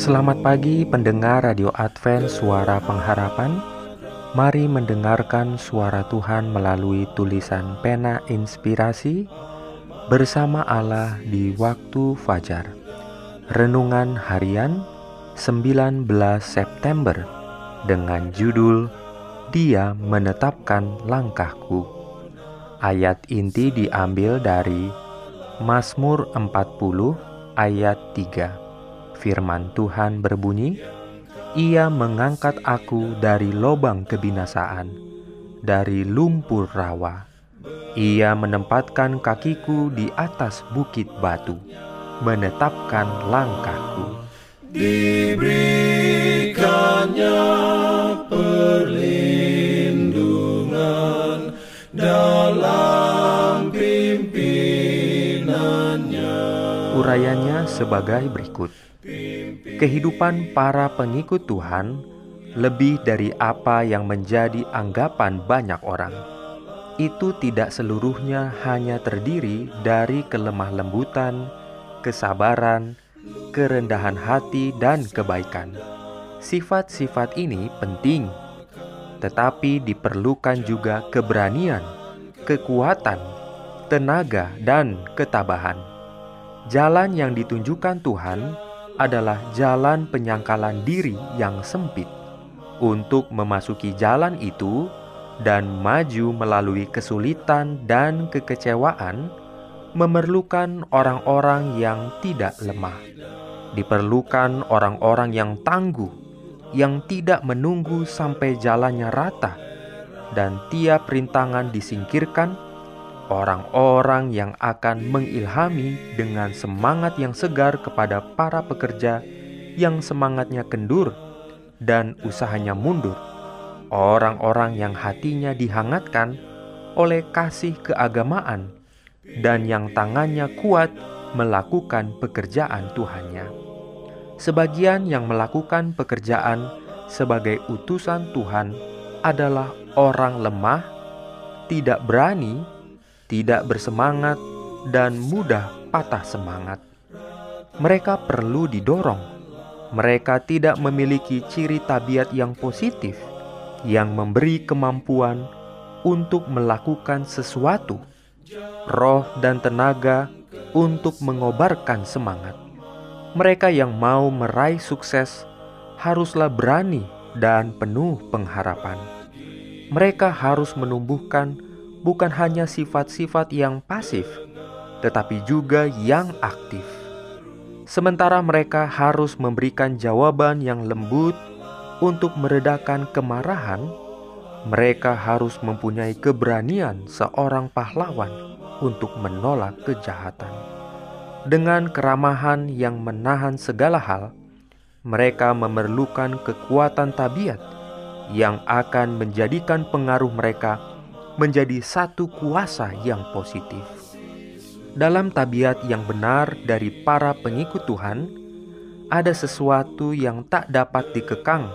Selamat pagi pendengar Radio Advent Suara Pengharapan Mari mendengarkan suara Tuhan melalui tulisan pena inspirasi bersama Allah di waktu fajar. Renungan harian 19 September dengan judul Dia menetapkan langkahku. Ayat inti diambil dari Mazmur 40 ayat 3. Firman Tuhan berbunyi, ia mengangkat aku dari lobang kebinasaan, dari lumpur rawa. Ia menempatkan kakiku di atas bukit batu, menetapkan langkahku. Diberikannya perlindungan dalam pimpinannya. Urayanya sebagai berikut kehidupan para pengikut Tuhan lebih dari apa yang menjadi anggapan banyak orang. Itu tidak seluruhnya hanya terdiri dari kelemah lembutan, kesabaran, kerendahan hati, dan kebaikan. Sifat-sifat ini penting, tetapi diperlukan juga keberanian, kekuatan, tenaga, dan ketabahan. Jalan yang ditunjukkan Tuhan adalah jalan penyangkalan diri yang sempit. Untuk memasuki jalan itu dan maju melalui kesulitan dan kekecewaan, memerlukan orang-orang yang tidak lemah. Diperlukan orang-orang yang tangguh, yang tidak menunggu sampai jalannya rata, dan tiap rintangan disingkirkan orang-orang yang akan mengilhami dengan semangat yang segar kepada para pekerja yang semangatnya kendur dan usahanya mundur, orang-orang yang hatinya dihangatkan oleh kasih keagamaan dan yang tangannya kuat melakukan pekerjaan Tuhannya. Sebagian yang melakukan pekerjaan sebagai utusan Tuhan adalah orang lemah, tidak berani, tidak bersemangat, dan mudah patah semangat. Mereka perlu didorong. Mereka tidak memiliki ciri tabiat yang positif yang memberi kemampuan untuk melakukan sesuatu, roh dan tenaga untuk mengobarkan semangat. Mereka yang mau meraih sukses haruslah berani dan penuh pengharapan. Mereka harus menumbuhkan bukan hanya sifat-sifat yang pasif, tetapi juga yang aktif. Sementara mereka harus memberikan jawaban yang lembut untuk meredakan kemarahan, mereka harus mempunyai keberanian seorang pahlawan untuk menolak kejahatan. Dengan keramahan yang menahan segala hal, mereka memerlukan kekuatan tabiat yang akan menjadikan pengaruh mereka menjadi satu kuasa yang positif. Dalam tabiat yang benar dari para pengikut Tuhan, ada sesuatu yang tak dapat dikekang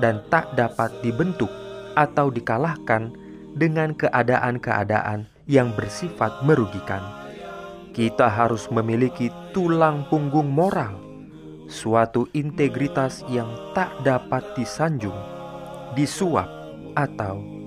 dan tak dapat dibentuk atau dikalahkan dengan keadaan-keadaan yang bersifat merugikan. Kita harus memiliki tulang punggung moral, suatu integritas yang tak dapat disanjung, disuap, atau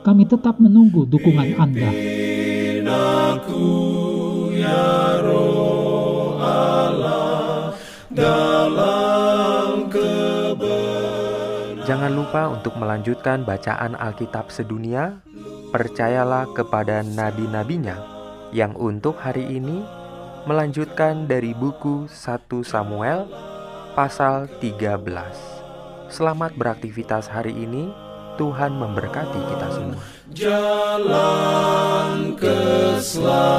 Kami tetap menunggu dukungan Anda. Aku ya roh Allah dalam kebenaran. Jangan lupa untuk melanjutkan bacaan Alkitab sedunia. Percayalah kepada nabi-nabinya yang untuk hari ini melanjutkan dari buku 1 Samuel pasal 13. Selamat beraktivitas hari ini. Tuhan memberkati kita semua. Jalan keselamatan